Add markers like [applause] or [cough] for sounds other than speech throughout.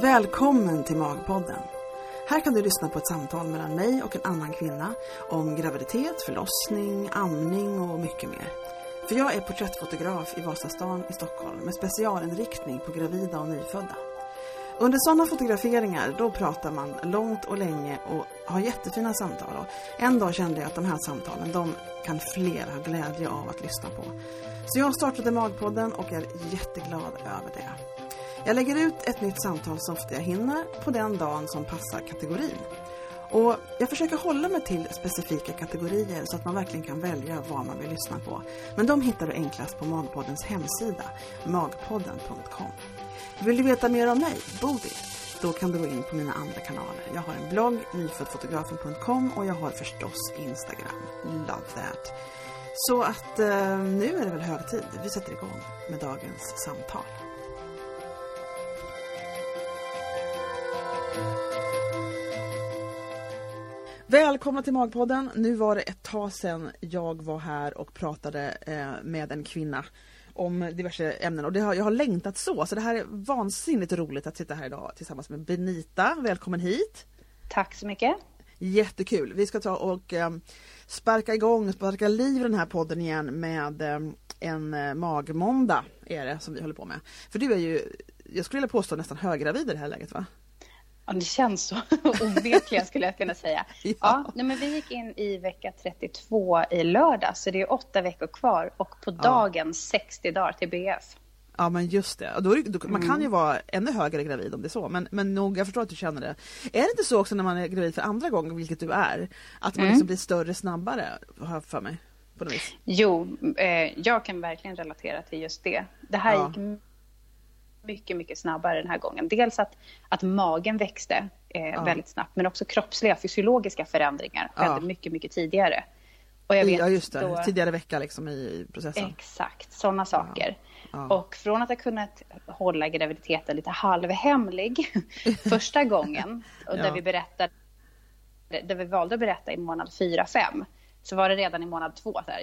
Välkommen till Magpodden. Här kan du lyssna på ett samtal mellan mig och en annan kvinna om graviditet, förlossning, amning och mycket mer. För jag är porträttfotograf i Vasastan i Stockholm med specialinriktning på gravida och nyfödda. Under sådana fotograferingar då pratar man långt och länge och har jättefina samtal. Och en dag kände jag att de här samtalen de kan fler ha glädje av att lyssna på. Så jag startade Magpodden och är jätteglad över det. Jag lägger ut ett nytt samtal så ofta jag hinner på den dagen som passar kategorin. Och jag försöker hålla mig till specifika kategorier så att man verkligen kan välja vad man vill lyssna på. Men de hittar du enklast på Magpoddens hemsida, magpodden.com. Vill du veta mer om mig, Bodil? Då kan du gå in på mina andra kanaler. Jag har en blogg, nyföddfotografen.com och jag har förstås Instagram. Love that! Så att eh, nu är det väl hög tid. Vi sätter igång med dagens samtal. Välkomna till Magpodden. Nu var det ett tag sedan jag var här och pratade eh, med en kvinna om diverse ämnen och det har, jag har längtat så. Så det här är vansinnigt roligt att sitta här idag tillsammans med Benita. Välkommen hit! Tack så mycket! Jättekul! Vi ska ta och eh, sparka igång, sparka liv i den här podden igen med eh, en magmåndag är det som vi håller på med. För du är ju, jag skulle vilja påstå nästan höggravid i det här läget va? Ja, det känns så [laughs] ovetliga skulle jag kunna säga. [laughs] ja. ja men vi gick in i vecka 32 i lördag, så det är åtta veckor kvar och på dagen ja. 60 dagar till BF. Ja men just det, då, då, man kan ju mm. vara ännu högre gravid om det är så men, men nog, jag förstår att du känner det. Är det inte så också när man är gravid för andra gången, vilket du är, att man mm. liksom blir större snabbare, har jag för mig? På något vis? Jo, eh, jag kan verkligen relatera till just det. Det här ja. gick mycket, mycket snabbare den här gången. Dels att, att magen växte eh, ja. väldigt snabbt, men också kroppsliga fysiologiska förändringar skedde ja. mycket, mycket tidigare. Och jag vet ja, just det. Då, tidigare vecka liksom i processen. Exakt, sådana saker. Ja. Och från att ha kunnat hålla graviditeten lite halvhemlig [laughs] första gången, och där vi berättade där vi valde att berätta i månad 4-5, så var det redan i månad 2 så här,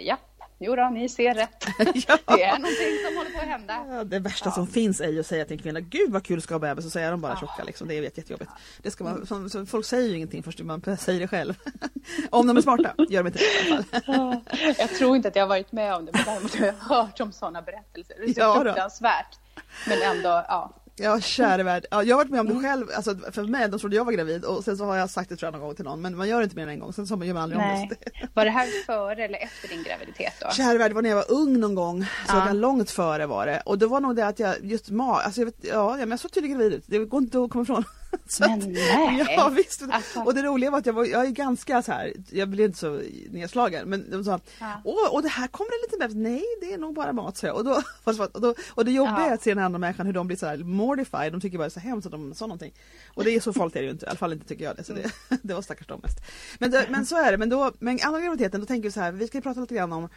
Jo då, ni ser rätt. ja. [laughs] Det är någonting som håller på att hända. Ja, det värsta ja. som finns är ju att säga till en kvinna, gud vad kul ska ha bebis, och så är de bara tjocka liksom. Det är jättejobbigt. Det ska man, så, så, folk säger ju ingenting först man säger det själv. [laughs] om de är smarta, gör de inte det i alla fall. [laughs] jag tror inte att jag har varit med om det, men däremot har jag hört om sådana berättelser. Det är så ja, fruktansvärt. Men ändå, ja. Ja käre värld. Ja, jag har varit med om det själv, alltså för mig, de trodde jag var gravid och sen så har jag sagt det tror jag någon gång till någon men man gör inte mer än en gång, sen så gör man aldrig Nej. om det. [laughs] Var det här före eller efter din graviditet då? Käre värld, det var när jag var ung någon gång, så ja. långt före var det och det var nog det att jag just mag, alltså jag vet, ja men jag såg tydligen gravid ut, det går inte att komma ifrån. [laughs] men nej! Ja visst! Alltså. Och det roliga var att jag, var, jag är ganska så här, jag blev inte så nedslagen men de sa ja. Åh, och det här kommer det lite bebis, nej det är nog bara mat [laughs] så jag. Och, då, och, då, och det jobbiga ja. är att se den andra människan hur de blir så här mortified, de tycker bara det är så hemskt att de sa någonting. Och det är så farligt är det ju inte, i alla fall inte tycker jag det. Så det, mm. [laughs] det var stackars dem mest. Men, men så är det, men då, men andra graviditeten då tänker vi så här, vi ska prata lite grann om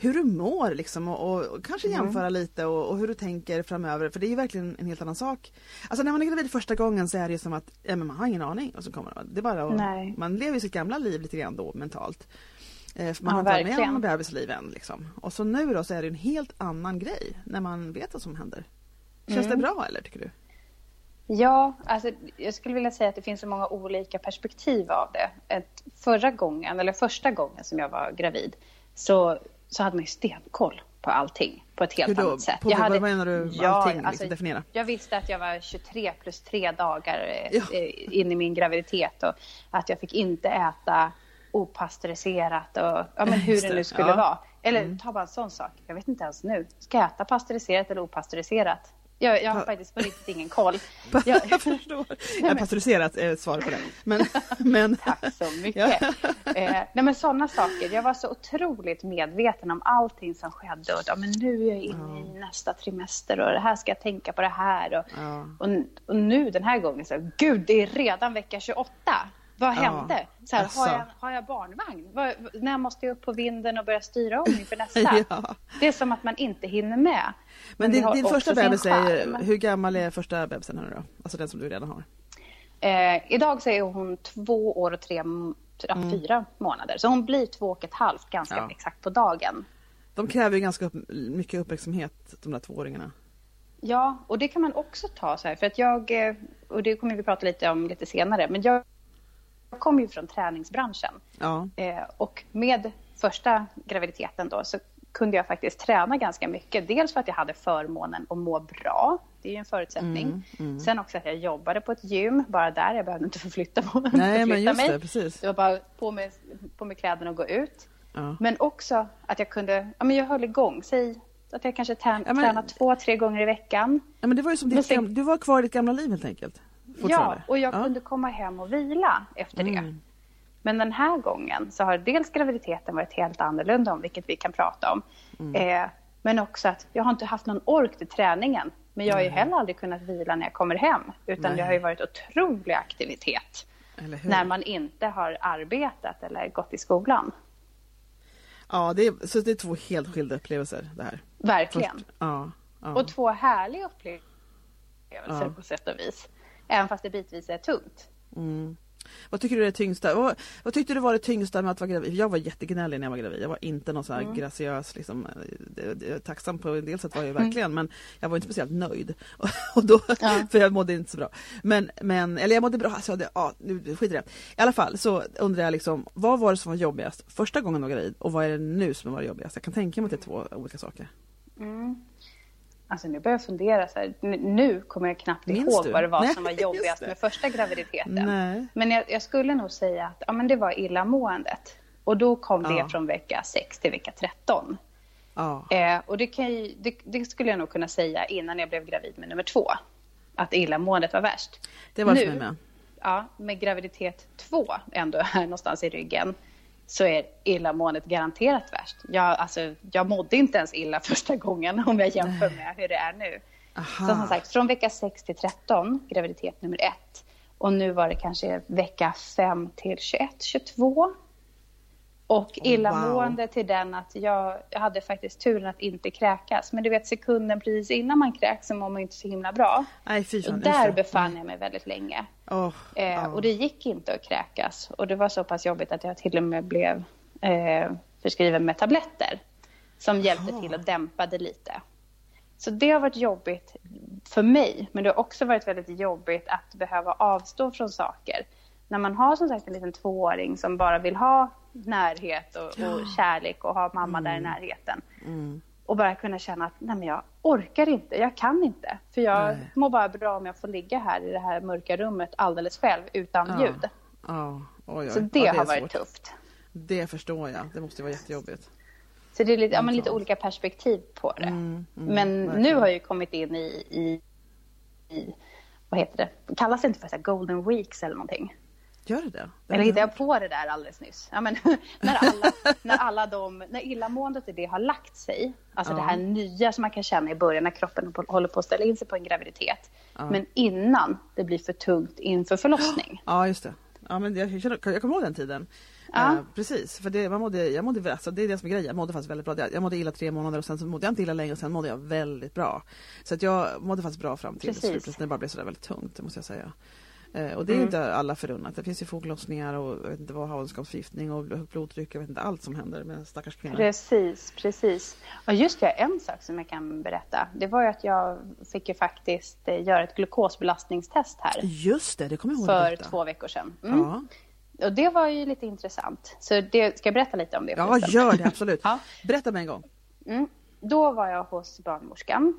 hur du mår liksom och, och kanske mm. jämföra mm. lite och, och, hur du tänker framöver för det är verkligen en helt annan sak. Alltså när man är gravid första gången så är det ju som att ja, men man har ingen aning och så kommer det. det bara att, man lever sitt gamla liv lite grann då mentalt. Eh, för man ja, har inte varit med om bebisliv än liksom. Och så nu då så är det en helt annan grej när man vet vad som händer. Känns mm. det bra eller tycker du? Ja, alltså, jag skulle vilja säga att det finns så många olika perspektiv av det. Ett, förra gången, eller första gången som jag var gravid, så så hade man ju stenkoll på allting på ett helt annat sätt. På, jag hade, vad menar du med ja, allting? Liksom, alltså, definiera. Jag visste att jag var 23 plus 3 dagar eh, ja. in i min graviditet och att jag fick inte äta opastöriserat och ja, men hur det nu skulle ja. vara. Eller mm. ta bara en sån sak. Jag vet inte ens nu. Ska jag äta pastöriserat eller opastöriserat? Jag, jag har faktiskt på riktigt ingen koll. [laughs] Jag, jag förstår. Jag har pastöriserat är svaret på det. Men, [laughs] men... Tack så mycket. Ja. Eh, nej men sådana saker. Jag var så otroligt medveten om allting som skedde. Och, ja, men nu är jag inne i nästa trimester och det här ska jag tänka på det här. Och, ja. och, och, nu den här gången så, gud det är redan vecka 28. Vad hände? Så här, har, jag, har jag barnvagn? Var, när måste jag upp på vinden och börja styra om inför [laughs] nästa? ja. Det är som att man inte hinner med. Men, din, din första bebis är, hur gammal är första bebisen nu då? Alltså den som du redan har? Eh, idag så är hon två år och tre, ja, mm. fyra månader. Så hon blir två och ett halvt ganska ja. exakt på dagen. De kräver ju ganska upp, mycket uppmärksamhet, de där tvååringarna. Ja, och det kan man också ta så här, för att jag, eh, och det kommer vi prata lite om lite senare, men jag kommer ju från träningsbranschen. Ja. Eh, och med första graviditeten då så kunde jag faktiskt träna ganska mycket. Dels för att jag hade förmånen att må bra. Det är ju en förutsättning. Mm, mm. Sen också att jag jobbade på ett gym, bara där. Jag behövde inte [laughs] förflytta, Nej, förflytta men just mig. det, precis. Det var bara på med, på med kläderna och gå ut. Ja. Men också att jag kunde, ja men jag höll igång. Säg att jag kanske trän, Ja, men- tränar två, tre gånger i veckan. Ja, men det var ju som ditt, sen- du var kvar i ditt gamla liv helt enkelt. Ja, och jag Ja. kunde komma hem och vila efter det. Mm. Men den här gången så har dels graviditeten varit helt annorlunda om, vilket vi kan prata om. Mm. Eh, men också att jag har inte haft någon ork till träningen. Men jag har ju heller aldrig kunnat vila när jag kommer hem. Utan Nej. det har ju varit otrolig aktivitet. När man inte har arbetat eller gått i skolan. Ja, det är, så det är två helt skilda upplevelser det här. Verkligen. Först- Ja, ja. Och två härliga upplevelser Ja. på sätt och vis. Även fast det bitvis är tungt. Mm. Vad tycker du är det tyngsta? Vad, vad tyckte du var det tyngsta med att vara gravid? Jag var jättegnällig när jag var gravid. Jag var inte någon sån här Mm. graciös, liksom, eh, det- det- tacksam på en del sätt var jag Mm. verkligen men jag var inte speciellt nöjd. [laughs] Och då, Ja. [laughs] För jag mådde inte så bra. Men, men eller jag mådde bra, alltså, det, ja, nu skit i det. I alla fall så undrar jag liksom, vad var det som var jobbigast första gången du var gravid och vad är det nu som var jobbigast? Jag kan tänka mig att det är två olika saker. Mm. Alltså nu börjar jag fundera så här. Nu kommer jag knappt Minns ihåg du? vad det var Nej, som var jobbigast det. med första graviditeten. Nej. Men jag, jag skulle nog säga att ja, men det var illamåendet. Och då kom det Ja. från vecka 6 till vecka 13. Ja. Eh, och det, ju, det, det skulle jag nog kunna säga innan jag blev gravid med nummer två. Att illamåendet var värst. Det var det nu, för mig med. Ja, med graviditet två ändå här någonstans i ryggen så är illamåendet garanterat värst. Jag, alltså, jag mådde inte ens illa [laughs] första gången om jag jämför med hur det är nu. Aha. Så som sagt, från vecka 6 till 13, graviditet nummer ett. Och nu var det kanske vecka 5 till 21, 22. Och illamående till den att jag, jag hade faktiskt turen att inte kräkas. Men du vet sekunden precis innan man kräks så mår man inte så himla bra. Nej fy Och fan. där befann jag mig väldigt länge. Åh, Eh, ja. Och det gick inte att kräkas. Och det var så pass jobbigt att jag till och med blev eh, förskriven med tabletter. Som hjälpte Jaha. till att dämpa det lite. Så det har varit jobbigt för mig. Men det har också varit väldigt jobbigt att behöva avstå från saker. När man har som sagt en liten tvååring som bara vill ha närhet och, och kärlek och ha mamma där i närheten. Mm. Och bara kunna känna att nej men jag orkar inte, jag kan inte. För jag Nej. mår bara bra om jag får ligga här i det här mörka rummet alldeles själv utan Ja. ljud. Ja, oj, oj. Så det, ja, är har varit svårt. tufft. Det förstår jag. Det måste vara jättejobbigt. Så det är lite, ja, lite olika perspektiv på det. Mm, mm, men verkligen. nu har jag ju kommit in i, i, i vad heter det, kallas det inte för så golden weeks eller någonting? Gör det det? Eller hittade jag på det där alldeles nyss? Ja, men, [laughs] när, alla, när alla de, när illamåendet i det har lagt sig, alltså Ja. det här nya som man kan känna i början när kroppen håller på att ställa in sig på en graviditet. Ja. Men innan det blir för tungt inför förlossning. [gasps] Ja, just det. Ja, men jag, känner, jag kommer ihåg den tiden. Ja. Eh, precis, för det, man mådde, jag mådde, alltså, det är det som är grejen, jag mådde faktiskt väldigt bra. Jag jag mådde illa tre månader och sen så mådde jag inte illa längre och sen mådde jag väldigt bra. Så att jag mådde faktiskt bra fram till slutet när det bara blev sådär väldigt tungt, det måste jag säga. Eh, och det är Mm. inte alla förunnat. Det finns ju foglossningar och inte vad, havandeskapsförgiftning och högt blodtryck, jag vet inte allt som händer med stackars kvinnor. Precis, precis. Och just det, en sak som jag kan berätta. Det var ju att jag fick ju faktiskt eh, göra ett glukosbelastningstest här Just det, det kommer jag ihåg. för detta. två veckor sedan. Mm. Ja. Och det var ju lite intressant. Så det, ska jag berätta lite om det? ja, gör det [laughs] absolut. Ja. Berätta med en gång. Mm. Då var jag hos barnmorskan.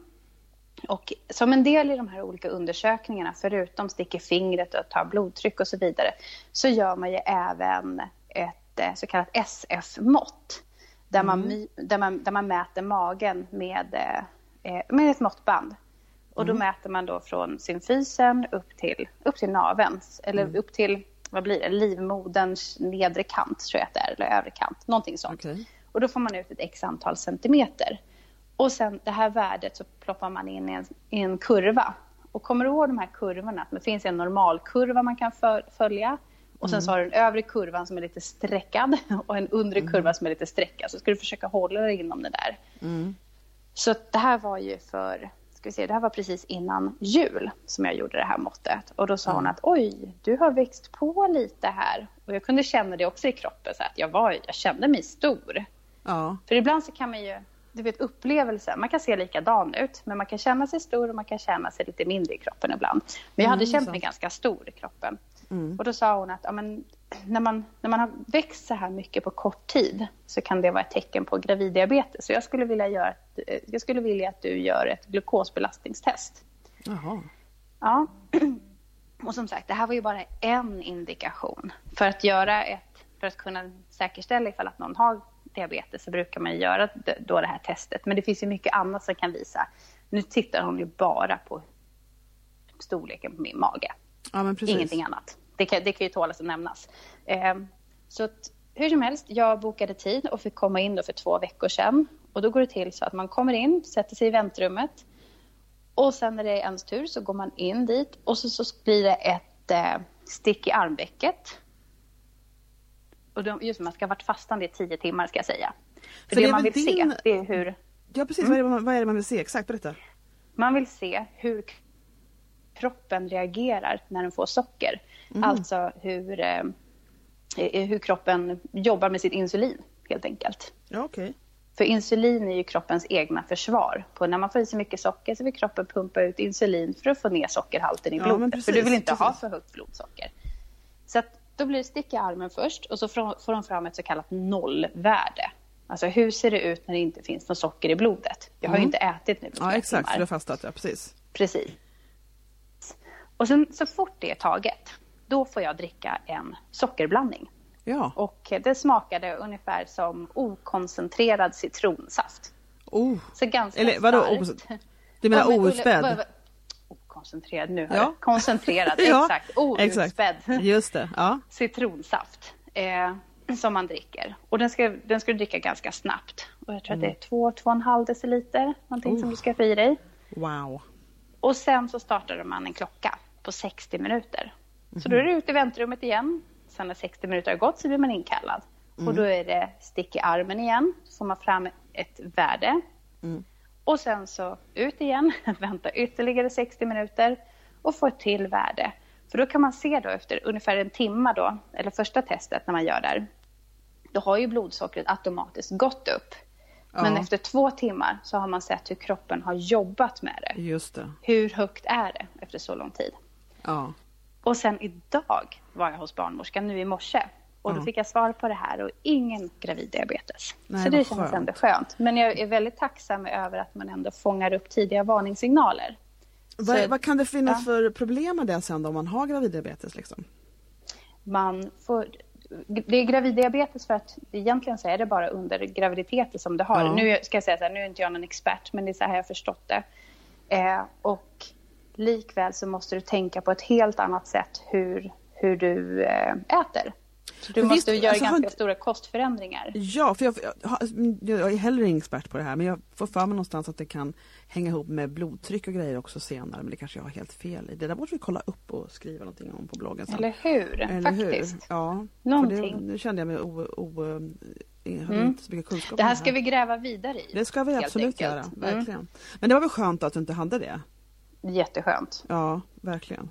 Och som en del i de här olika undersökningarna, förutom sticker fingret och tar blodtryck och så vidare, så gör man ju även ett eh, så kallat SF-mått. Där, man, my- där, man, där man mäter magen med, eh, eh, med ett måttband. Och då mäter man då från symfysen upp till, upp till naveln, eller upp till, vad blir det, livmoderns nedre kant tror jag att det är, eller övre kant, någonting sånt. Okej. Och då får man ut ett x antal centimeter. Och sen det här värdet så ploppar man in i en, i en kurva. Och kommer du ihåg de här kurvorna? Att det finns en normalkurva man kan för, följa. Och sen så har du den övre kurvan som är lite streckad [laughs] och en undre kurva som är lite streckad. Så ska du försöka hålla dig inom det där. Mm. Så det här var ju för, ska vi se, det här var precis innan jul som jag gjorde det här måttet. Och då sa hon att oj, du har växt på lite här. Och jag kunde känna det också i kroppen, så att jag, var, jag kände mig stor. Ja. För ibland så kan man ju, du vet, upplevelsen. Man kan se likadan ut, men man kan känna sig stor och man kan känna sig lite mindre i kroppen ibland. Men jag hade Mm, känt så. mig ganska stor i kroppen. Mm. Och då sa hon att ja, men, när, man, när man har växt så här mycket på kort tid så kan det vara ett tecken på graviddiabetes. Så jag skulle vilja, göra ett, eh, jag skulle vilja att du gör ett glukosbelastningstest. Jaha. Ja. [clears throat] Och som sagt, det här var ju bara en indikation. För att göra ett, för att kunna säkerställa ifall att någon har diabetes så brukar man göra då det här testet. Men det finns ju mycket annat som kan visa. Nu tittar hon ju bara på storleken på min mage. Ja. Ingenting annat. Det kan, det kan ju tålas att nämnas. Eh, så att, hur som helst, jag bokade tid och fick komma in då för två veckor sedan. Och då går det till så att man kommer in, sätter sig i väntrummet. Och sen när det är ens tur så går man in dit och så, så blir det ett eh, stick i armvecket. Och de, just man ska ha varit fastande i tio timmar ska jag säga. För, För det, det man vill din- se, det är hur Ja precis, Mm. vad, är man, vad är det man vill se? Exakt, berätta. man vill se hur kroppen reagerar när den får socker. Alltså hur, eh, hur kroppen jobbar med sitt insulin, helt enkelt. Ja okej. För insulin är ju kroppens egna försvar. På när man får i sig mycket socker så vill kroppen pumpa ut insulin för att få ner sockerhalten i Ja, blodet. för precis, du vill inte ha precis. för högt blodsocker. Så att då blir det stick i armen först och så får de fram ett så kallat nollvärde. Alltså hur ser det ut när det inte finns något socker i blodet? Jag har ju inte ätit nu på Mm. Ja flera exakt, timmar. du har fastat, ja precis. Precis. Och sen så fort det är taget, då får jag dricka en sockerblandning. Ja. Och det smakade ungefär som okoncentrerad citronsaft. Oh. Så ganska Eller vadå, starkt. Du menar Ja, Okoncentrerad nu, Ja. koncentrerad, [laughs] Ja, exakt. Outspädd Just det, ja. [laughs] citronsaft eh, som man dricker. Och den ska, den ska du dricka ganska snabbt. Och jag tror att det är två, två och en halv deciliter, någonting som Mm. Oh. du ska få i dig. Wow. Och sen så startade man en klocka på 60 minuter. Så då Mhm. är du ute i väntrummet igen. Sen när 60 minuter har gått så blir man inkallad. Mm. Och då är det stick i armen igen. Så får man fram ett värde. Mm. Och sen så ut igen, [laughs] vänta ytterligare 60 minuter och få ett till värde. För då kan man se då efter ungefär en timme då, eller första testet när man gör där, då har ju blodsockret automatiskt gått upp. Men Ja. efter två timmar så har man sett hur kroppen har jobbat med det. Just det. Hur högt är det efter så lång tid? Ja. Och sen idag var jag hos barnmorskan nu i morse. Och då fick jag svar på det här och ingen graviddiabetes. Nej, så det känns skönt. ändå skönt. Men jag är väldigt tacksam över att man ändå fångar upp tidiga varningssignaler. Vad, Så- vad kan det finnas ja. för problem med det sen då om man har graviddiabetes liksom? Man får, det är graviddiabetes för att egentligen så är det bara under graviditeten som det har. Ja. Nu ska jag säga så här, nu är inte jag någon expert, men det är så här jag har förstått det. Eh, och likväl så måste du tänka på ett helt annat sätt hur, hur du eh, äter. Så du Men måste visst, göra alltså, ganska inte- stora kostförändringar. Ja, för jag, jag, jag är heller ingen expert på det här men jag får för mig någonstans att det kan hänga ihop med blodtryck och grejer också senare men det kanske jag har helt fel i. Det där borde vi kolla upp och skriva någonting om på bloggen sen. Eller hur? Eller hur? Faktiskt. Ja. Någonting. Det, nu kände jag mig o, o, hade Mm. så mycket kunskap Det här ska vi gräva vidare i. Det ska vi absolut enkelt. göra, Mm. verkligen. Men det var väl skönt att du inte hade det? Jätteskönt. Ja, verkligen.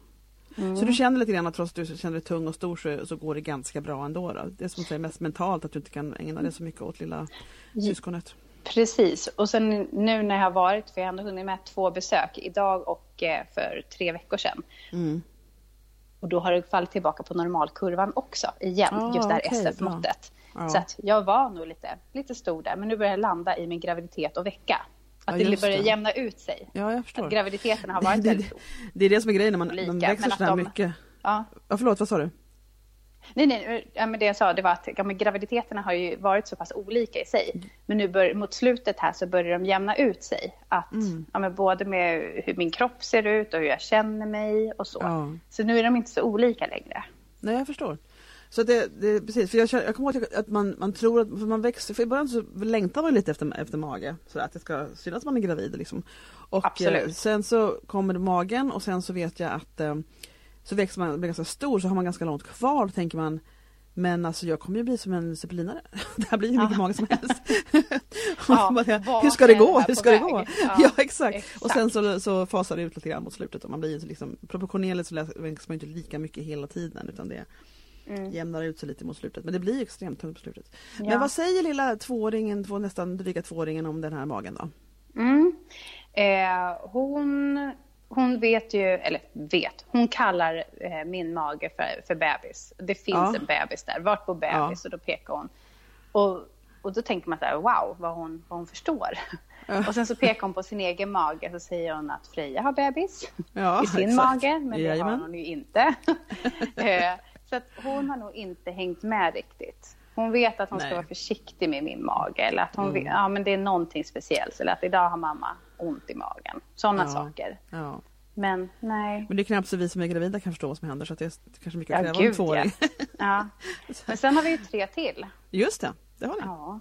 Mm. Så du känner lite grann att trots att du känner dig tung och stor så, så går det ganska bra ändå? Då? Det är som att säga mest mentalt att du inte kan ägna dig så mycket åt lilla syskonet. Precis. Och sen nu när jag har varit, för jag har ändå hunnit med två besök, idag och eh, för tre veckor sedan. Mm. Och då har det fallit tillbaka på normalkurvan också igen, Ah, just det här okej, SF-måttet. Ja. Så att jag var nog lite, lite stor där, men nu börjar jag landa i min graviditet och vecka. Att Ja, det börjar det. jämna ut sig. Ja, jag Att förstår. graviditeten har varit det, väldigt det, det är det som är grejen när man, Olika, man växer att så här de- mycket. Ja. Ja, förlåt, vad sa du? Nej, nej, ja, men det jag sa det var att ja, men graviditeterna har ju varit så pass olika i sig. Men nu bör, mot slutet här så börjar de jämna ut sig. Att, Mm. ja, men både med hur min kropp ser ut och hur jag känner mig och så. Ja. Så nu är de inte så olika längre. Nej, jag förstår. Så det, det precis, för jag, jag kommer ihåg att man, man tror att för man växer, för i början så längtar man lite efter, efter mage, så att det ska synas att man är gravid liksom. Och Absolut. eh, sen så kommer magen och sen så vet jag att eh, så växer man, blir ganska stor så har man ganska långt kvar, då tänker man men alltså jag kommer ju bli som en zeppelinare. [laughs] Det här blir hur mycket Ja. mage som helst. [laughs] Och Ja, bara, hur ska det gå? Hur ska det gå? Ja, [laughs] Ja, exakt. Och exakt. sen så, så fasar det ut lite grann mot slutet och man blir liksom proportionerligt så växer man inte lika mycket hela tiden utan det mm. jämnar ut sig lite mot slutet. Men det blir extremt tungt på slutet. Ja. Men vad säger lilla tvååringen, två, nästan dryga tvååringen om den här magen då? Mm. Eh, hon, hon vet ju, eller vet, hon kallar eh, min mage för, för bebis. Det finns ja. en bebis där. Vart bor bebis? Ja. Och då pekar hon. Och, och då tänker man så här, wow, vad hon, vad hon förstår. Och sen så pekar hon på sin egen mage och säger hon att Freja har bebis ja, i sin exakt. mage, men det Jajamän. har hon ju inte. [laughs] Så att hon har nog inte hängt med riktigt. Hon vet att hon Nej. ska vara försiktig med min mage eller att hon mm. vet, ja, men det är någonting speciellt eller att idag har mamma ont i magen. Sådana ja. saker. Ja. Men nej. Men det är knappt så vi som är gravida kan förstå vad som händer så att det är kanske mycket att kräva ja, en tvååring. Ja. [laughs] ja. Men sen har vi ju tre till. Just det, det har ni. Ja.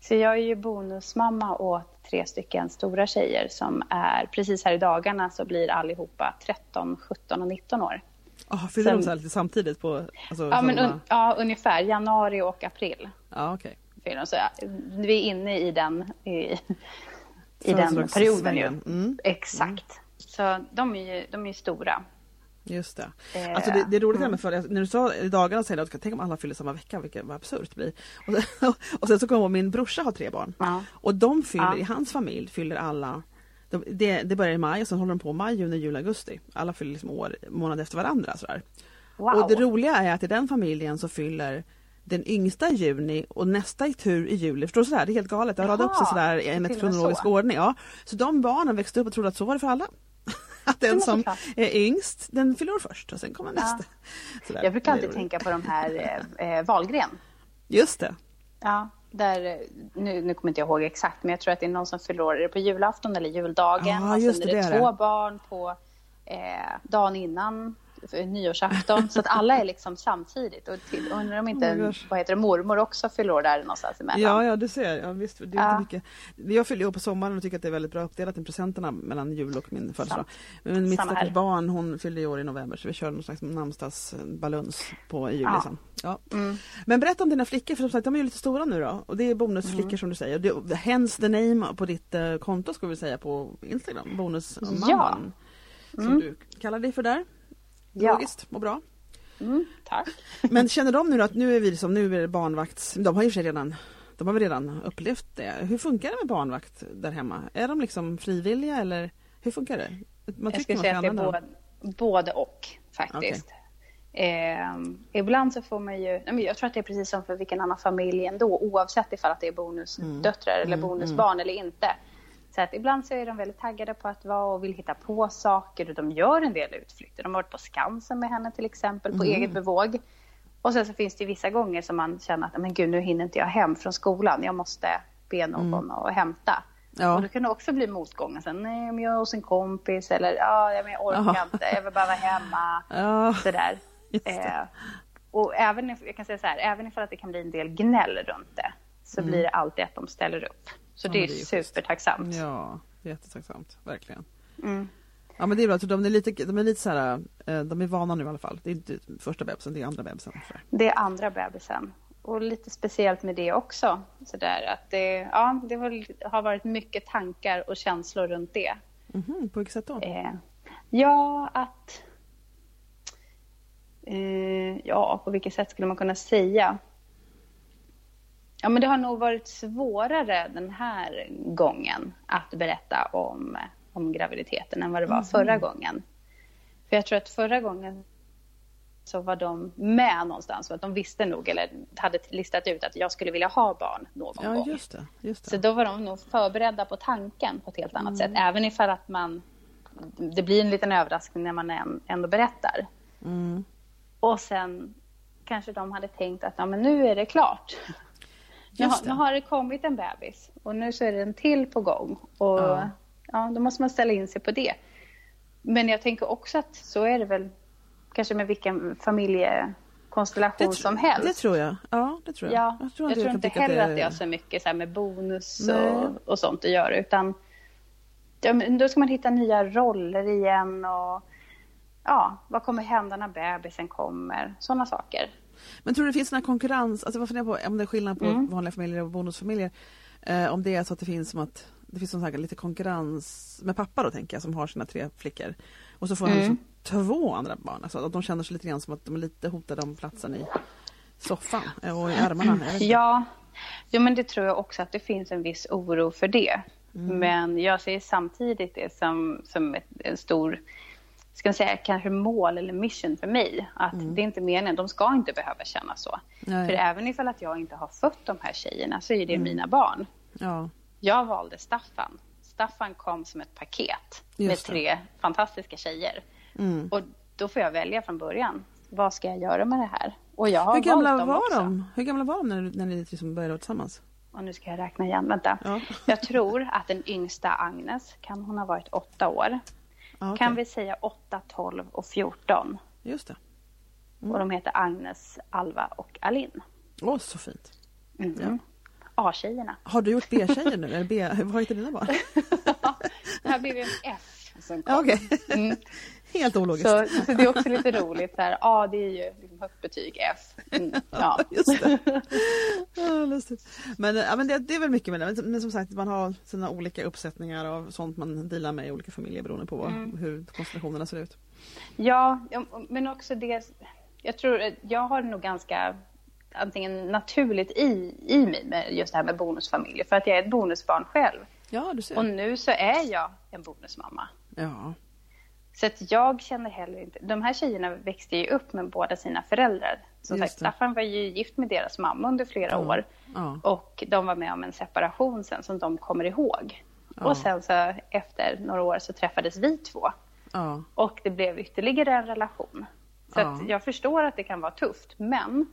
Så jag är ju bonusmamma åt tre stycken stora tjejer som är precis här i dagarna så blir allihopa 13, 17 och 19 år. Oh, fyller Sen, de så lite samtidigt? På, alltså, ja, men un, ja, ungefär. Januari och april. Ja, okay. Så vi är inne i den, i, i den perioden ju. Mm. Exakt. Mm. Så de är ju de är stora. Just det. Eh, alltså det, det är roligt mm. för när du sa i dagarna säger att tänk om alla fyller samma vecka, vilket vad absurt det blir. Och [laughs] och sen så kommer min brorsa ha tre barn. Ja. Och de fyller, ja. i hans familj fyller alla de, det, det börjar i maj och sen håller de på maj, juni, juli, augusti. Alla fyller liksom år, månad efter varandra. Sådär. Wow. Och det roliga är att i den familjen så fyller den yngsta i juni och nästa i tur i juli. Förstår du? Sådär? Det är helt galet. Det har radat upp sig sådär i en kronologisk så. ordning. Ja. Så de barnen växte upp och trodde att så var det för alla. [laughs] att den som är yngst, den fyller år först och sen kommer nästa. [laughs] Ja. Jag brukar alltid tänka på de här eh, eh, Valgren. Just det. Ja, där, nu, nu kommer inte jag ihåg exakt, men jag tror att det är någon som är det på julafton eller juldagen? Och sen är det, det två det. barn på eh, dagen innan nyårsafton. så att alla är liksom samtidigt. Och till, undrar om inte oh vad heter det, mormor också fyller år där någonstans emellan. Ja, ja du ser. Ja, visst, det är ja. mycket. Jag fyller år på sommaren och tycker att det är väldigt bra uppdelat i presenterna mellan jul och min födelsedag. Men mitt stackars barn hon fyller år i november så vi kör någon slags namnsdagsbaluns på i juli ja. sen. Ja. Mm. Men berätta om dina flickor för som sagt de är ju lite stora nu då och det är bonusflickor mm. som du säger. Det, hence the name på ditt uh, konto ska vi säga på Instagram, bonusmamman. Ja. Som mm. du kallar dig för där. Ja. Logiskt och bra. Mm, tack. [laughs] Men känner de nu att nu är vi liksom, nu är det barnvakts... De har ju redan de har väl redan upplevt det. Hur funkar det med barnvakt där hemma? Är de liksom frivilliga eller hur funkar det? Man jag skulle säga att det är både, både och faktiskt. Okay. Eh, ibland så får man ju, jag tror att det är precis som för vilken annan familj ändå oavsett ifall att det är bonusdöttrar mm. eller mm, bonusbarn mm. eller inte så att ibland så är de väldigt taggade på att vara och vill hitta på saker och de gör en del utflykter. De har varit på Skansen med henne till exempel på mm. eget bevåg. Och sen så finns det vissa gånger som man känner att men gud nu hinner inte jag hem från skolan. Jag måste be någon mm. att hämta. Ja. Och då kan det också bli motgångar. Sen, nej, men jag är hos en kompis eller ja, jag orkar ja. inte, jag vill bara vara hemma. Ja. Sådär. Eh, och även jag kan säga så här, även ifall att det kan bli en del gnäll runt det så mm. blir det alltid att de ställer upp. Så ja, det är, är supertacksamt. Ja, jättetacksamt, verkligen. Mm. Ja men det är bra, de är lite, de är lite så här, eh, de är vana nu i alla fall. Det är inte första bebisen, det är andra bebisen. Det är andra bebisen. Och lite speciellt med det också. Så där, att det, ja, det har varit mycket tankar och känslor runt det. Mm -hmm, på vilket sätt då? Eh, ja, att... Eh, ja, på vilket sätt skulle man kunna säga? Ja, men det har nog varit svårare den här gången att berätta om, om graviditeten än vad det var mm. förra gången. För jag tror att förra gången så var de med någonstans. För att de visste nog, eller hade listat ut att jag skulle vilja ha barn någon ja, gång. Just det, just det. Så då var de nog förberedda på tanken på ett helt annat mm. sätt. Även ifall att man, det blir en liten överraskning när man ändå berättar. Mm. Och sen kanske de hade tänkt att ja, men nu är det klart. Nu har, nu har, det kommit en bebis och nu så är det en till på gång. Och ja. ja, då måste man ställa in sig på det. Men jag tänker också att så är det väl kanske med vilken familjekonstellation som helst. Det tror jag. Ja, det tror jag. Ja, jag tror, jag tror inte heller att det... att det har så mycket så med bonus och, och, sånt att göra. Utan ja, då ska man hitta nya roller igen och ja, vad kommer hända när bebisen kommer? Sådana saker. Men tror du det finns någon konkurrens, alltså vad funderar på om det är skillnad på mm. vanliga familjer och bonusfamiljer? Eh, om det är så att det finns som att det finns som sagt lite konkurrens med pappa då tänker jag som har sina tre flickor. Och så får mm. han liksom två andra barn. Alltså att de känner sig lite grann som att de är lite hotade om platsen i soffan och i armarna. Ja, jo, men det tror jag också att det finns en viss oro för det. Mm. Men jag ser samtidigt det som, som ett, en stor ska man säga, kanske mål eller mission för mig. Att mm. det är inte meningen, de ska inte behöva känna så. Nej. För även ifall att jag inte har fött de här tjejerna så är det mm. mina barn. Ja. Jag valde Staffan. Staffan kom som ett paket Just med tre det. fantastiska tjejer. Mm. Och då får jag välja från början. Vad ska jag göra med det här? Och jag har Hur gamla var också. de? Hur gamla var de när, när ni liksom började tillsammans? Och nu ska jag räkna igen, vänta. Ja. Jag tror att den yngsta Agnes, kan hon ha varit åtta år? Ah, okay. Kan vi säga 8, 12 och 14. Just det. Mm. Och de heter Agnes, Alva och Alin. Åh, oh, så fint. Mm. Ja. A-tjejerna. Har du gjort B-tjejer nu? Eller B... Vad heter dina barn? [laughs] det här blev en F som kom. Okay. Mm. Helt ologiskt. Så, så, det är också lite roligt. Här. A, det är ju liksom högt betyg, F. Mm, [laughs] ja. Just det. Ja, lustigt. Men, ja, men det, det, är väl mycket med det. Men som sagt, man har sina olika uppsättningar av sånt man delar med i olika familjer beroende på mm. hur konstellationerna ser ut. Ja, men också det. Jag tror, jag har nog ganska antingen naturligt i, i mig med just det här med bonusfamiljer. För att jag är ett bonusbarn själv. Ja, du ser. Och nu så är jag en bonusmamma. Ja. Så att jag känner heller inte... De här tjejerna växte ju upp med båda sina föräldrar. Som sagt, Staffan var ju gift med deras mamma under flera ja. år. Ja. Och de var med om en separation sen som de kommer ihåg. Ja. Och sen så efter några år så träffades vi två. Och det blev ytterligare en relation. Så att jag förstår att det kan vara tufft. Men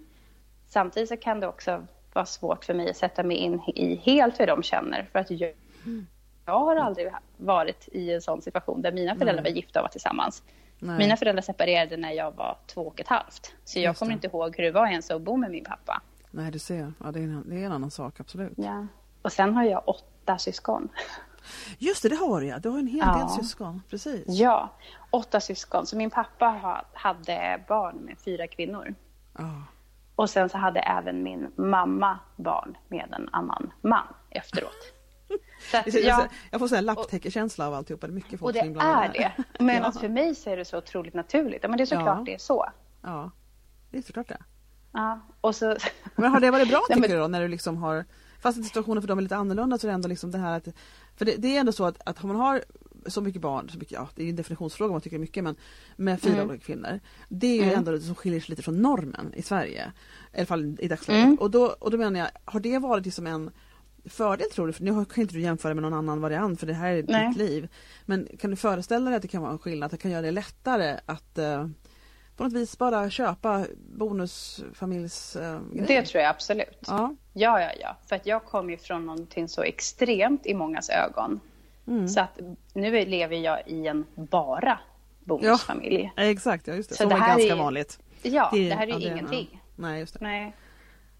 samtidigt så kan det också vara svårt för mig att sätta mig in i helt hur de känner. För att jag, mm jag har aldrig varit i en sån situation där mina föräldrar Nej. var gifta och var tillsammans. Nej. Mina föräldrar separerade när jag var två och ett halvt. Så jag kommer inte ihåg hur det var ens att bo med min pappa. Nej, du ser. Ja, det, är en, det är en annan sak, absolut. Ja. Och sen har jag åtta syskon. Just det, det har jag. Du har en hel ja. del syskon. Precis. Ja, åtta syskon. Så min pappa hade barn med fyra kvinnor. Ja. Och sen så hade även min mamma barn med en annan man efteråt. Att, jag, jag får en lapptäckekänsla av alltihopa. Det är mycket folk Och det är det. Men ja. för mig så är det så otroligt naturligt. men det är såklart ja. det är så. Ja, det är såklart det. Ja, och så... Men har det varit bra [laughs] tycker du då när du liksom har Fast situationen för dem är lite annorlunda så är det ändå liksom det här att För det, det är ändå så att, att man har så mycket barn, så mycket, ja, det är en definitionsfråga man tycker mycket men med fyra mm. olika kvinnor. Det är ju mm. ändå det som skiljer sig lite från normen i Sverige. I alla fall i dagsläget. Mm. Och, då, och då menar jag, har det varit liksom en fördel tror du? För nu kan inte du jämföra med någon annan variant för det här är Nej. ditt liv. Men kan du föreställa dig att det kan vara en skillnad, att det kan göra det lättare att eh, på något vis bara köpa bonusfamiljs eh, Det tror jag absolut. Ja. ja, ja, ja. För att jag kommer ju från någonting så extremt i mångas ögon. Mm. Så att nu lever jag i en bara bonusfamilj. Ja, exakt, ja, just det. Så, så det här ganska är, vanligt. Ja, det, det här är ju ja, ingenting. Nej, just det. Nej.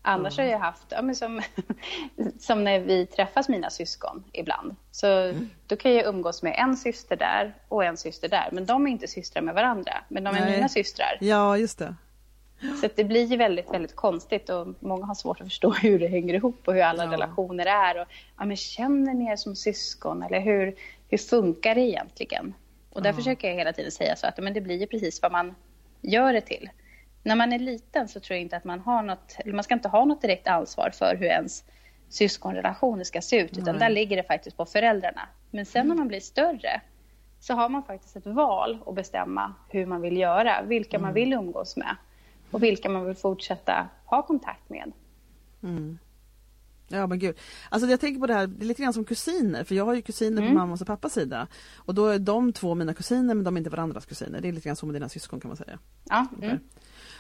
Annars mm. har jag haft, ja, men som, [laughs] som när vi träffas mina syskon ibland. Så mm. då kan jag umgås med en syster där och en syster där. Men de är inte systrar med varandra. Men de är Nej. mina systrar. Ja, just det. Så det blir ju väldigt, väldigt konstigt och många har svårt att förstå [laughs] hur det hänger ihop och hur alla ja. relationer är. Och, ja, men känner ni er som syskon eller hur, hur funkar det egentligen? Och där ja. försöker jag hela tiden säga så att men det blir ju precis vad man gör det till när man är liten så tror jag inte att man har något, man ska inte ha något direkt ansvar för hur ens syskonrelationer ska se ut, utan Nej. där ligger det faktiskt på föräldrarna. Men sen mm. när man blir större så har man faktiskt ett val att bestämma hur man vill göra, vilka mm. man vill umgås med och vilka man vill fortsätta ha kontakt med. Mm. Ja men gud. Alltså jag tänker på det här, det är lite grann som kusiner för jag har ju kusiner mm. på mammas och pappas sida. Och då är de två mina kusiner men de är inte varandras kusiner. Det är lite grann som med dina syskon kan man säga. Ja. Mm.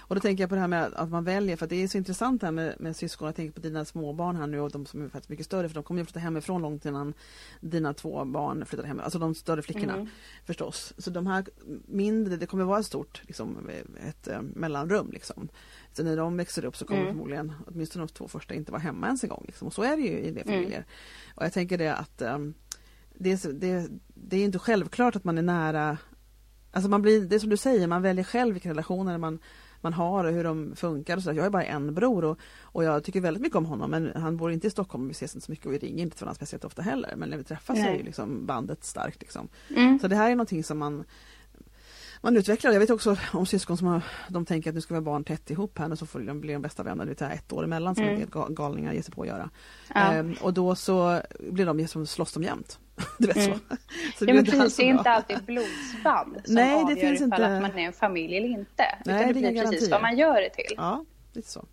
Och då tänker jag på det här med att man väljer, för det är så intressant det här med, med syskon. Jag tänker på dina småbarn här nu och de som är faktiskt mycket större för de kommer ju flytta hemifrån långt innan dina två barn flyttade hem. Alltså de större flickorna mm. förstås. Så de här mindre, det kommer vara ett stort liksom, ett, äh, mellanrum liksom. Så när de växer upp så kommer mm. förmodligen åtminstone de två första inte vara hemma ens en gång. Liksom. Och så är det ju i det mm. familjer. Mm. Och jag tänker det att ähm, det, det, det är inte självklart att man är nära Alltså man blir, det är som du säger, man väljer själv vilka relationer man man har och hur de funkar. Och så. Jag har bara en bror och, och jag tycker väldigt mycket om honom men han bor inte i Stockholm och vi ses inte så mycket och vi ringer inte varandra speciellt ofta heller. Men när vi träffas Nej. är ju liksom bandet starkt. Liksom. Mm. Så det här är någonting som man man utvecklar. Jag vet också om syskon som har, de tänker att nu ska vi ha barn tätt ihop här och så får de bli de bästa vänner. Det är ett år emellan som mm. en del galningar ger sig på att göra. Ja. Ehm, och då så blir de som slåss de jämt. [laughs] du vet mm. så. [laughs] så ja, men precis, det är inte alltid blodsband som Nej, det avgör finns ifall inte... att man är en familj eller inte. Nej, utan det, det blir precis vad man gör det till. Ja, lite så.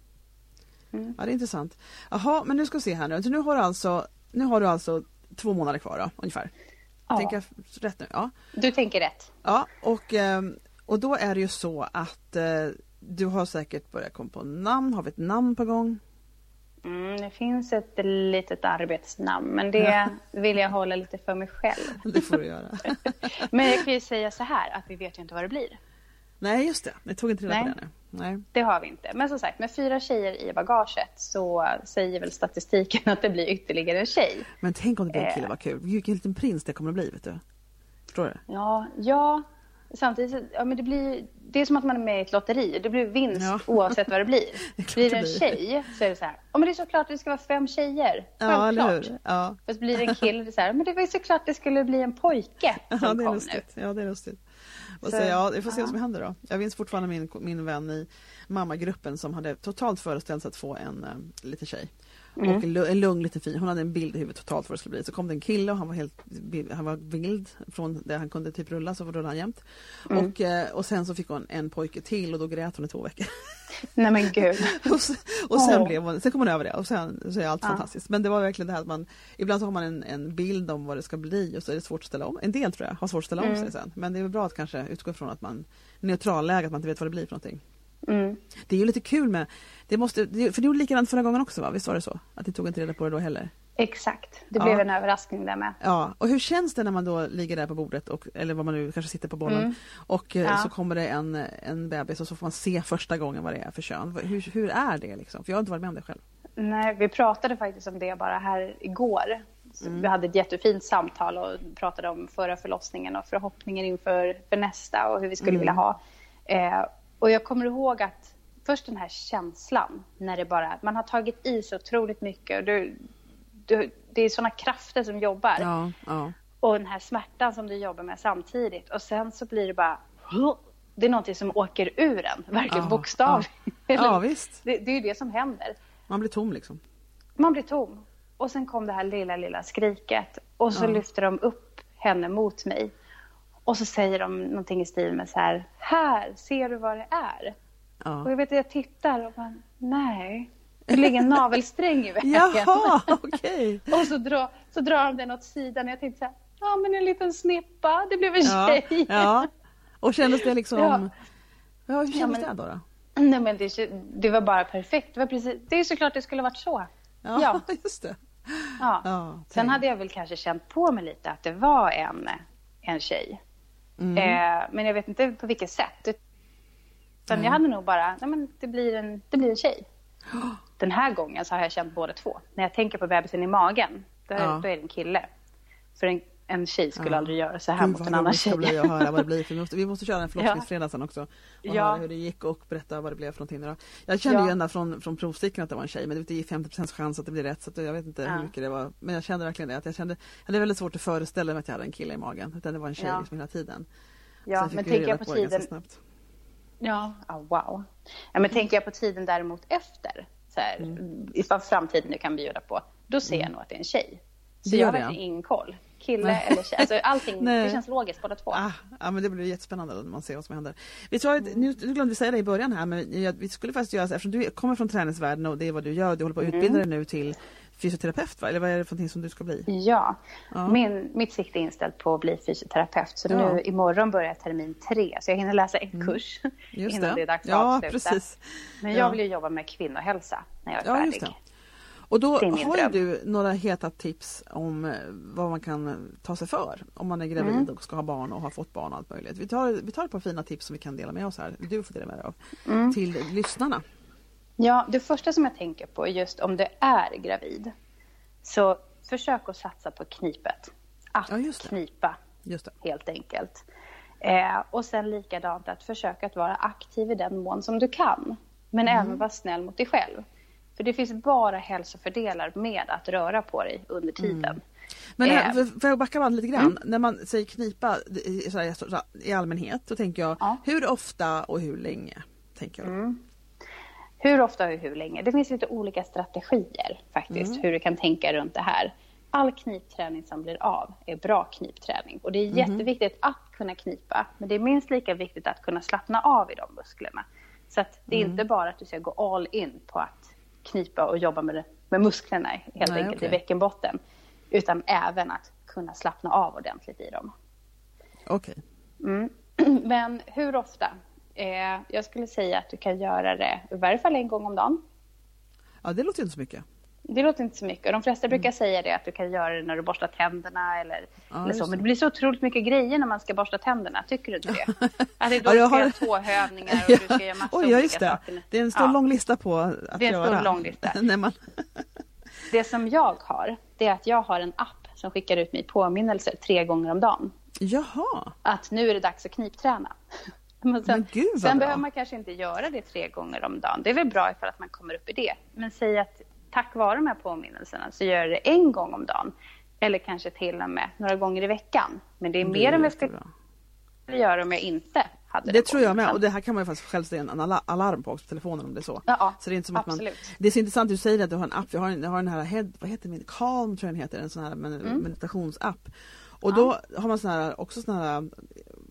Mm. Ja, det är intressant. Jaha, men nu ska vi se här nu. Så nu har du alltså, nu har du alltså två månader kvar då, ungefär? Ja. Tänker jag rätt nu? Ja. Du tänker rätt. Ja, och, ehm, och då är det ju så att eh, du har säkert börjat komma på namn. Har vi ett namn på gång? Mm, det finns ett litet arbetsnamn, men det vill jag hålla lite för mig själv. [laughs] Det får du göra. [laughs] men jag kan ju säga så här, att vi vet ju inte vad det blir. Nej, just det. Ni tog inte reda på det nu. Nej. Det har vi inte. Men som sagt, med fyra tjejer i bagaget så säger väl statistiken att det blir ytterligare en tjej. Men tänk om det blir en kille, eh. vad kul. Vilken liten prins det kommer att bli, vet du. Förstår du? Ja, ja. Samtidigt, ja men det blir, det är som att man är med i ett lotteri. Det blir vinst ja. oavsett vad det blir. [laughs] det blir det en tjej så är det så här, ja men det är såklart det ska vara fem tjejer. Självklart. Ja, ja. Fast blir det en kille, det är så här, men det var ju såklart det skulle bli en pojke [laughs] som ja, det är kom lustigt. nu. Ja, det är lustigt. Och så, ja, vi får se vad som händer då. Jag minns fortfarande min, min vän i mammagruppen som hade totalt föreställt sig att få en äh, liten tjej. Mm. Och en, lugn liten fin, hon hade en bild i huvudet totalt vad det skulle bli. Så kom det en kille och han var helt han var vild från det han kunde typ rulla så rullade han jämt. Mm. Och, eh, och sen så fick hon en pojke till och då grät hon i två veckor. [laughs] Nej men gud. [laughs] och, och sen, oh. blev hon, sen kom hon över det och sen så är allt ja. fantastiskt. Men det var verkligen det här att man ibland så har man en, en bild om vad det ska bli och så är det svårt att ställa om. En del tror jag har svårt att ställa om mm. sig sen. Men det är bra att kanske utgå från att man neutralläge, att man inte vet vad det blir för någonting. Mm. Det är ju lite kul med, det måste, för det gjorde likadant förra gången också va? Visst var det så? Att ni tog inte reda på det då heller? Exakt, det blev en överraskning där med. Ja, och hur känns det när man då ligger där på bordet, och, eller vad man nu kanske sitter på bollen, mm. och eh, ja. så kommer det en, en bebis och så får man se första gången vad det är för kön. Hur, hur är det liksom? För jag har inte varit med om det själv. Nej, vi pratade faktiskt om det bara här igår. Mm. Vi hade ett jättefint samtal och pratade om förra förlossningen och förhoppningen inför för nästa och hur vi skulle mm. vilja ha. Eh, och jag kommer ihåg att först den här känslan när det bara, man har tagit i så otroligt mycket och du, du, det är sådana krafter som jobbar. Ja, ja. Och den här smärtan som du jobbar med samtidigt och sen så blir det bara det är någonting som åker ur en, verkligen ja, bokstavligt. Ja. [laughs] visst. Det, det är ju det som händer. Man blir tom liksom. Man blir tom. Och sen kom det här lilla, lilla skriket och så ja. lyfter de upp henne mot mig. Och så säger de någonting i stil med så här, här, ser du vad det är? Ja. Och jag vet att jag tittar och bara, nej, det ligger en navelsträng i vägen. Jaha, [laughs] okej. Okay. och så drar, så drar de den åt sidan och jag tänkte så här, ja men en liten snippa, det blev en ja, tjej. Ja. Och kändes det liksom, ja, ja hur kändes ja, men, det då? då? Nej men det, det, var bara perfekt, det var precis, det är såklart det skulle varit så. Ja, ja. [laughs] just det. Ja. ja Sen hade jag väl kanske känt på mig lite att det var en, en tjej. Mm. Eh, men jag vet inte på vilket sätt. Utan mm. jag hade nog bara, nej men det blir en, det blir en tjej. Den här gången så har jag känt båda två. När jag tänker på bebisen i magen, då, ja. då är det en kille. För en, en tjej skulle ja. aldrig göra så här Gud, mot en annan tjej. Gud jag höra vad det blir. För vi, måste, vi måste köra en [laughs] förlossningsfredag sen också. Och ja. höra hur det gick och berätta vad det blev för någonting. Då. Jag kände ja. ju ända från, från provsticken att det var en tjej men det är 50% chans att det blir rätt. Så jag vet inte ja. hur mycket det var. Men jag kände verkligen det. Att jag, kände, jag hade väldigt svårt att föreställa mig att jag hade en kille i magen. Utan det var en tjej ja. liksom hela tiden. Ja, men tänker jag på, på tiden... Ja, oh, wow. Ja, men tänker jag på tiden däremot efter, så här, mm. ifall framtiden nu kan bjuda på, då ser jag mm. nog att det är en tjej. Så jag har verkligen ingen koll. Kille Nej. eller tjej. Alltså [laughs] allting, det känns logiskt båda två. Ah, ja, men det blir jättespännande när man ser vad som händer. Vi sa, nu, nu glömde vi säga det i början här, men jag, vi skulle faktiskt göra så eftersom du kommer från träningsvärlden och det är vad du gör, du håller på att utbilda mm. dig nu till fysioterapeut va? Eller vad är det för någonting som du ska bli? Ja, ja. Min, mitt sikte är inställt på att bli fysioterapeut. Så ja. nu imorgon börjar termin tre. Så jag hinner läsa en mm. kurs innan det. det är dags att ja, avsluta. Precis. Men jag vill ju jobba med kvinnohälsa när jag är ja, färdig. Och då har dröm. du några heta tips om eh, vad man kan ta sig för om man är gravid mm. och ska ha barn och har fått barn och allt möjligt. Vi tar, vi tar ett par fina tips som vi kan dela med oss här, du får dela med dig av, mm. till lyssnarna. Ja, det första som jag tänker på är just om du är gravid. Så försök att satsa på knipet. Att ja, knipa, helt enkelt. Eh, och sen likadant att försöka att vara aktiv i den mån som du kan. Men mm. även vara snäll mot dig själv. För det finns bara hälsofördelar med att röra på dig under tiden. Mm. Men här, eh. för, jag backa bandet lite grann. Mm. När man säger knipa i, i allmänhet, då tänker jag ja. hur ofta och hur länge? Tänker jag. Mm. Hur ofta och hur länge? Det finns lite olika strategier faktiskt, mm. hur du kan tänka runt det här. All knipträning som blir av är bra knipträning och det är mm. jätteviktigt att kunna knipa, men det är minst lika viktigt att kunna slappna av i de musklerna. Så att det är mm. inte bara att du ska gå all in på att knipa och jobba med, med musklerna helt Nej, enkelt okay. i bäckenbotten, utan även att kunna slappna av ordentligt i dem. Okej. Okay. Mm. [clears throat] Men hur ofta? Eh, jag skulle säga att du kan göra det i varje fall en gång om dagen. Ja, det låter inte så mycket. Det låter inte så mycket. De flesta brukar mm. säga det att du kan göra det när du borstar tänderna eller, ja, eller så. Men det blir så otroligt mycket grejer när man ska borsta tänderna. Tycker du inte det? [laughs] Att det är då ja, du ska har... göra tåhövningar och [laughs] du ska göra massa Oj, ja, just det. saker. Det är en stor ja. lång lista på att göra. Det är en stor lång lista. [laughs] när man... det som jag har, det är att jag har en app som skickar ut mig påminnelser tre gånger om dagen. Jaha. Att nu är det dags att knipträna. Men sen, Men sen behöver man kanske inte göra det tre gånger om dagen. Det är väl bra ifall att man kommer upp i det. Men säg att tack vare de här påminnelserna så gör jag det en gång om dagen. Eller kanske till och med några gånger i veckan. Men det är mer än vad jag skulle göra om jag inte hade det tror jag med och det här kan man ju faktiskt själv ställa en alarm på också på telefonen om det är så. Ja, så det är inte som att man, det är så intressant att du säger att du har en app, jag har, jag har den här, head, vad heter min, Calm tror jag den heter, en sån här mm. meditationsapp. Och då har man sån här, också sån här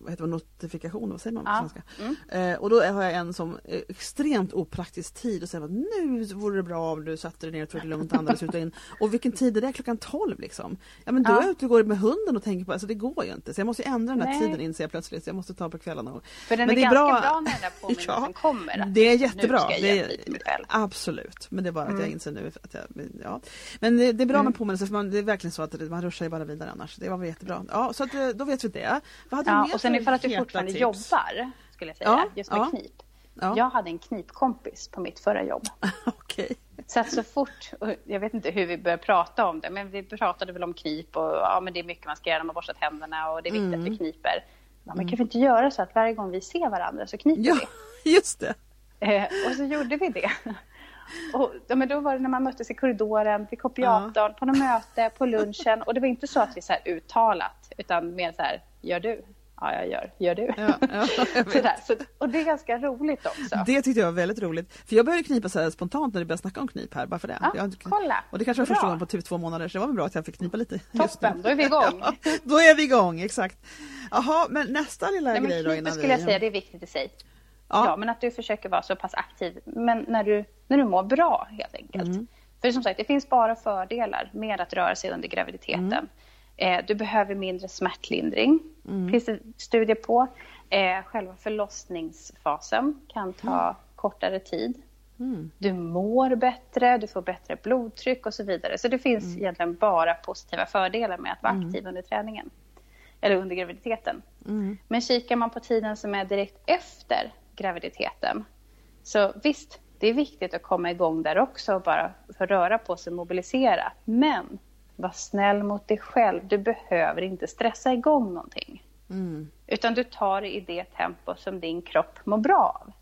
vad heter det, notifikationer, vad säger man på ja. svenska? Mm. Eh, och då har jag en som extremt opraktisk tid och säger att nu vore det bra om du satte dig ner och tog det lugnt och andades ut och in. Och vilken tid är det? Klockan 12 liksom? Ja men då ja. är jag ute och går med hunden och tänker på, alltså det går ju inte. Så jag måste ändra den här Nej. tiden inser jag plötsligt, så jag måste ta på kvällarna. För den men är, är ganska bra, bra när den där påminnelsen [laughs] ja, kommer. Det är jättebra. Det är, absolut, men det är bara att mm. jag inser nu att jag, ja. Men det, det är bra mm. med påminnelser för man, det är verkligen så att man ruschar ju bara vidare annars. Det var väl jättebra. Ja, så att, eh, då vet vi det. Vad hade ja, och sen ifall att du fortfarande tips. jobbar, skulle jag säga, ja, just med ja. knip. Ja. Jag hade en knipkompis på mitt förra jobb. [laughs] okay. Så att så fort, jag vet inte hur vi började prata om det, men vi pratade väl om knip och ja, men det är mycket man ska göra när man borstat händerna och det är viktigt mm. att vi kniper. Ja, men kan vi inte göra så att varje gång vi ser varandra så kniper ja, vi? [laughs] just det. Eh, och så gjorde vi det. [laughs] Och, ja, men då var det när man möttes i korridoren, vid kopiatorn, ja. på något möte, på lunchen. Och det var inte så att vi så uttalat, utan mer så här, gör du? Ja, jag gör. Gör du? Ja, ja, [laughs] Sådär. Så, och det är ganska roligt också. Det tyckte jag var väldigt roligt. För jag började knipa så spontant när du började snacka om knip här, bara för det. Ja, jag, kolla. Och det kanske var första gången på typ två månader, så det var väl bra att jag fick knipa lite. Toppen, då är vi igång. [laughs] Ja, då är vi igång, exakt. Jaha, men nästa lilla Nej, grej då innan skulle jag säga, det är viktigt i sig. Ja. ja. men att du försöker vara så pass aktiv, men när du, när du mår bra helt enkelt. Mm. För som sagt, det finns bara fördelar med att röra sig under graviditeten. Mm. Eh, du behöver mindre smärtlindring, mm. finns det studier på. Eh, själva förlossningsfasen kan ta mm. kortare tid. Mm. Du mår bättre, du får bättre blodtryck och så vidare. Så det finns mm. egentligen bara positiva fördelar med att vara mm. aktiv under träningen. Eller under graviditeten. Mm. Men kikar man på tiden som är direkt efter graviditeten. Så visst, det är viktigt att komma igång där också och bara få röra på sig och mobilisera. Men var snäll mot dig själv. Du behöver inte stressa igång någonting. Mm. Utan du tar det i det tempo som din kropp mår bra av.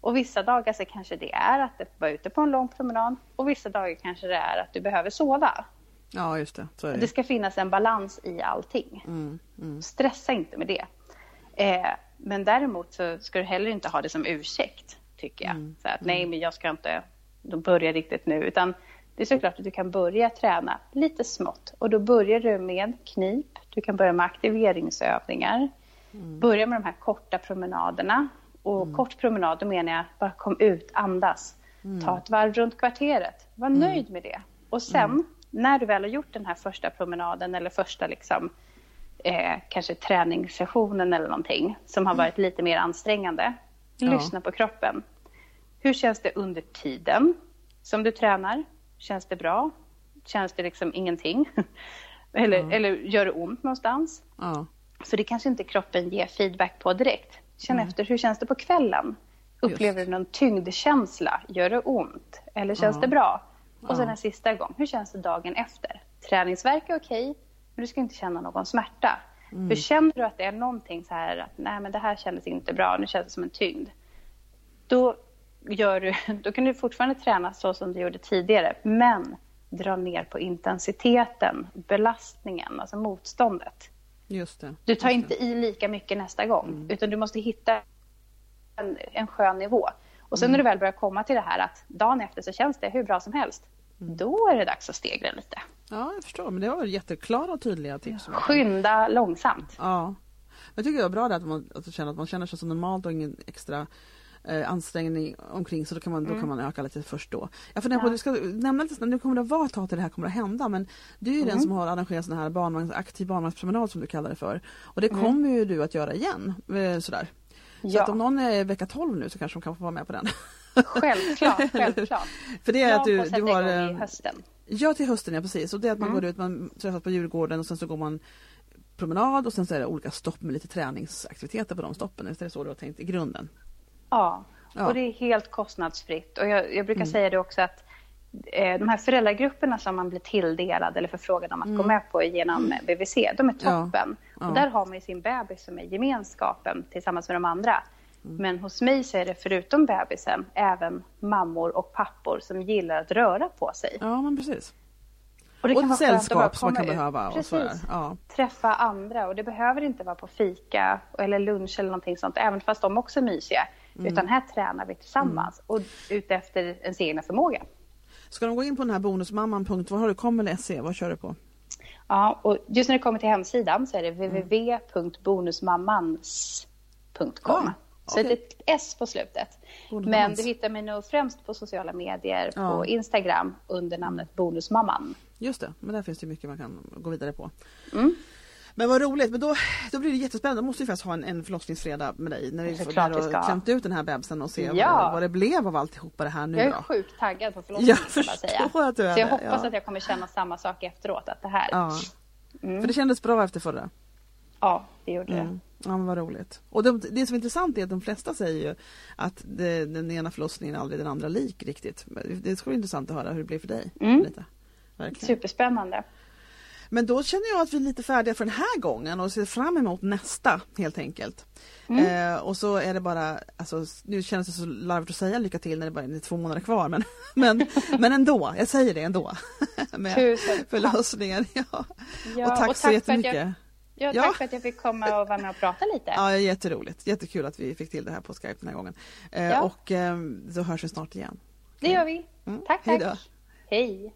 Och vissa dagar så kanske det är att vara ute på en lång promenad och vissa dagar kanske det är att du behöver sova. Ja, just det. Det. det ska finnas en balans i allting. Mm, mm. Stressa inte med det. Eh, men däremot så ska du heller inte ha det som ursäkt, tycker jag. Mm, så att nej, mm. men jag ska inte börja riktigt nu, utan det är såklart att du kan börja träna lite smått och då börjar du med knip, du kan börja med aktiveringsövningar, mm. börja med de här korta promenaderna. Och mm. kort promenad, då menar jag bara kom ut, andas, mm. ta ett varv runt kvarteret, var mm. nöjd med det. Och sen mm. när du väl har gjort den här första promenaden eller första liksom, eh, kanske träningssessionen eller någonting som har mm. varit lite mer ansträngande, lyssna på kroppen. Hur känns det under tiden som du tränar? Känns det bra? Känns det liksom ingenting? [laughs] eller, mm. eller gör det ont någonstans? Mm. För det kanske inte kroppen ger feedback på direkt. Känn mm. efter, hur känns det på kvällen? Upplever Just. du någon tyngdkänsla? Gör det ont? Eller känns det bra? Och sen en sista gång, hur känns det dagen efter? Träningsverk är okej, men du ska inte känna någon smärta. Mm. För känner du att det är någonting så här att nej men det här kändes inte bra, nu känns det som en tyngd. Då gör du, [laughs] då kan du fortfarande träna så som du gjorde tidigare, men dra ner på intensiteten, belastningen, alltså motståndet. Just det. Du tar inte i lika mycket nästa gång, mm. utan du måste hitta en, en skön nivå. Och sen mm. när du väl börjar komma till det här att dagen efter så känns det hur bra som helst, mm. då är det dags att stegra lite. Ja, jag förstår. Men det var jätteklara och tydliga tips. Skynda långsamt. Ja. Jag tycker det var bra det att man, att känner att man känner sig som normalt och ingen extra eh, ansträngning omkring så då kan, man, mm. då kan man öka lite först då. Jag funderar på, ja. du ska nämna lite nu kommer det vara ett tag till det här kommer att hända men du är ju mm. den som har arrangerat sån här barnvagns, aktiv barnvagnspromenad som du kallar det för. Och det mm. kommer ju du att göra igen. Eh, sådär. Så ja. att om någon är vecka 12 nu så kanske de kan få vara med på den. Självklart, [laughs] självklart. För det är jag att du, du har... Igång i eh, hösten. Ja, till hösten ja precis. Och det är att man mm. går ut, man träffas på Djurgården och sen så går man promenad och sen så är det olika stopp med lite träningsaktiviteter på de stoppen. Är det så du har tänkt i grunden? Ja, ja. och det är helt kostnadsfritt. Och jag, jag brukar mm. säga det också att eh, de här föräldragrupperna som man blir tilldelad eller förfrågad om att mm. gå med på genom BVC, de är toppen. Ja. Och där har man ju sin bebis som är gemenskapen tillsammans med de andra. Mm. Men hos mig så är det förutom bebisen även mammor och pappor som gillar att röra på sig. Ja, men precis. Och, det kan och ett sällskap som man kan behöva. Precis. Ja. Träffa andra och det behöver inte vara på fika eller lunch eller någonting sånt, även fast de också är mysiga. Mm. Utan här tränar vi tillsammans mm. och utefter ens egna förmåga. Ska de gå in på den här bonusmamman. Vad kör du på? Ja, och just när det kommer till hemsidan så är det mm. www.bonusmammans.com. Ja. Så okay. ett S på slutet. Men du hittar mig nog främst på sociala medier, ja. på Instagram under namnet Bonusmamman. Just det, men där finns det mycket man kan gå vidare på. Mm. Men vad roligt, men då, då blir det jättespännande. Då måste vi faktiskt ha en, en förlossningsfredag med dig när vi får klämt ut den här bebisen och se ja. vad, vad, det blev av alltihopa det här nu Jag är då. sjukt taggad på förlossningen. Jag förstår att du är Så jag hoppas ja. att jag kommer känna samma sak efteråt. Att det här... Ja. Mm. För det kändes bra efter förra? Ja, det gjorde det. Mm. Ja men vad roligt. Och det, det som är intressant är att de flesta säger ju att det, den ena förlossningen är aldrig den andra lik riktigt. Det skulle vara intressant att höra hur det blir för dig. Mm. Lite. Superspännande. Men då känner jag att vi är lite färdiga för den här gången och ser fram emot nästa helt enkelt. Mm. Eh, och så är det bara, alltså, nu känns det så larvigt att säga lycka till när det bara är två månader kvar men, [laughs] men, [laughs] men ändå, jag säger det ändå. [laughs] Med Tusen förlossningen. Ja. ja. och tack, och tack så jättemycket. Ja, tack ja. för att jag fick komma och vara med och prata lite. Ja, jätteroligt. Jättekul att vi fick till det här på Skype den här gången. Eh, ja. Och eh, så hörs vi snart igen. Det gör vi. Mm. Tack, tack. Hej.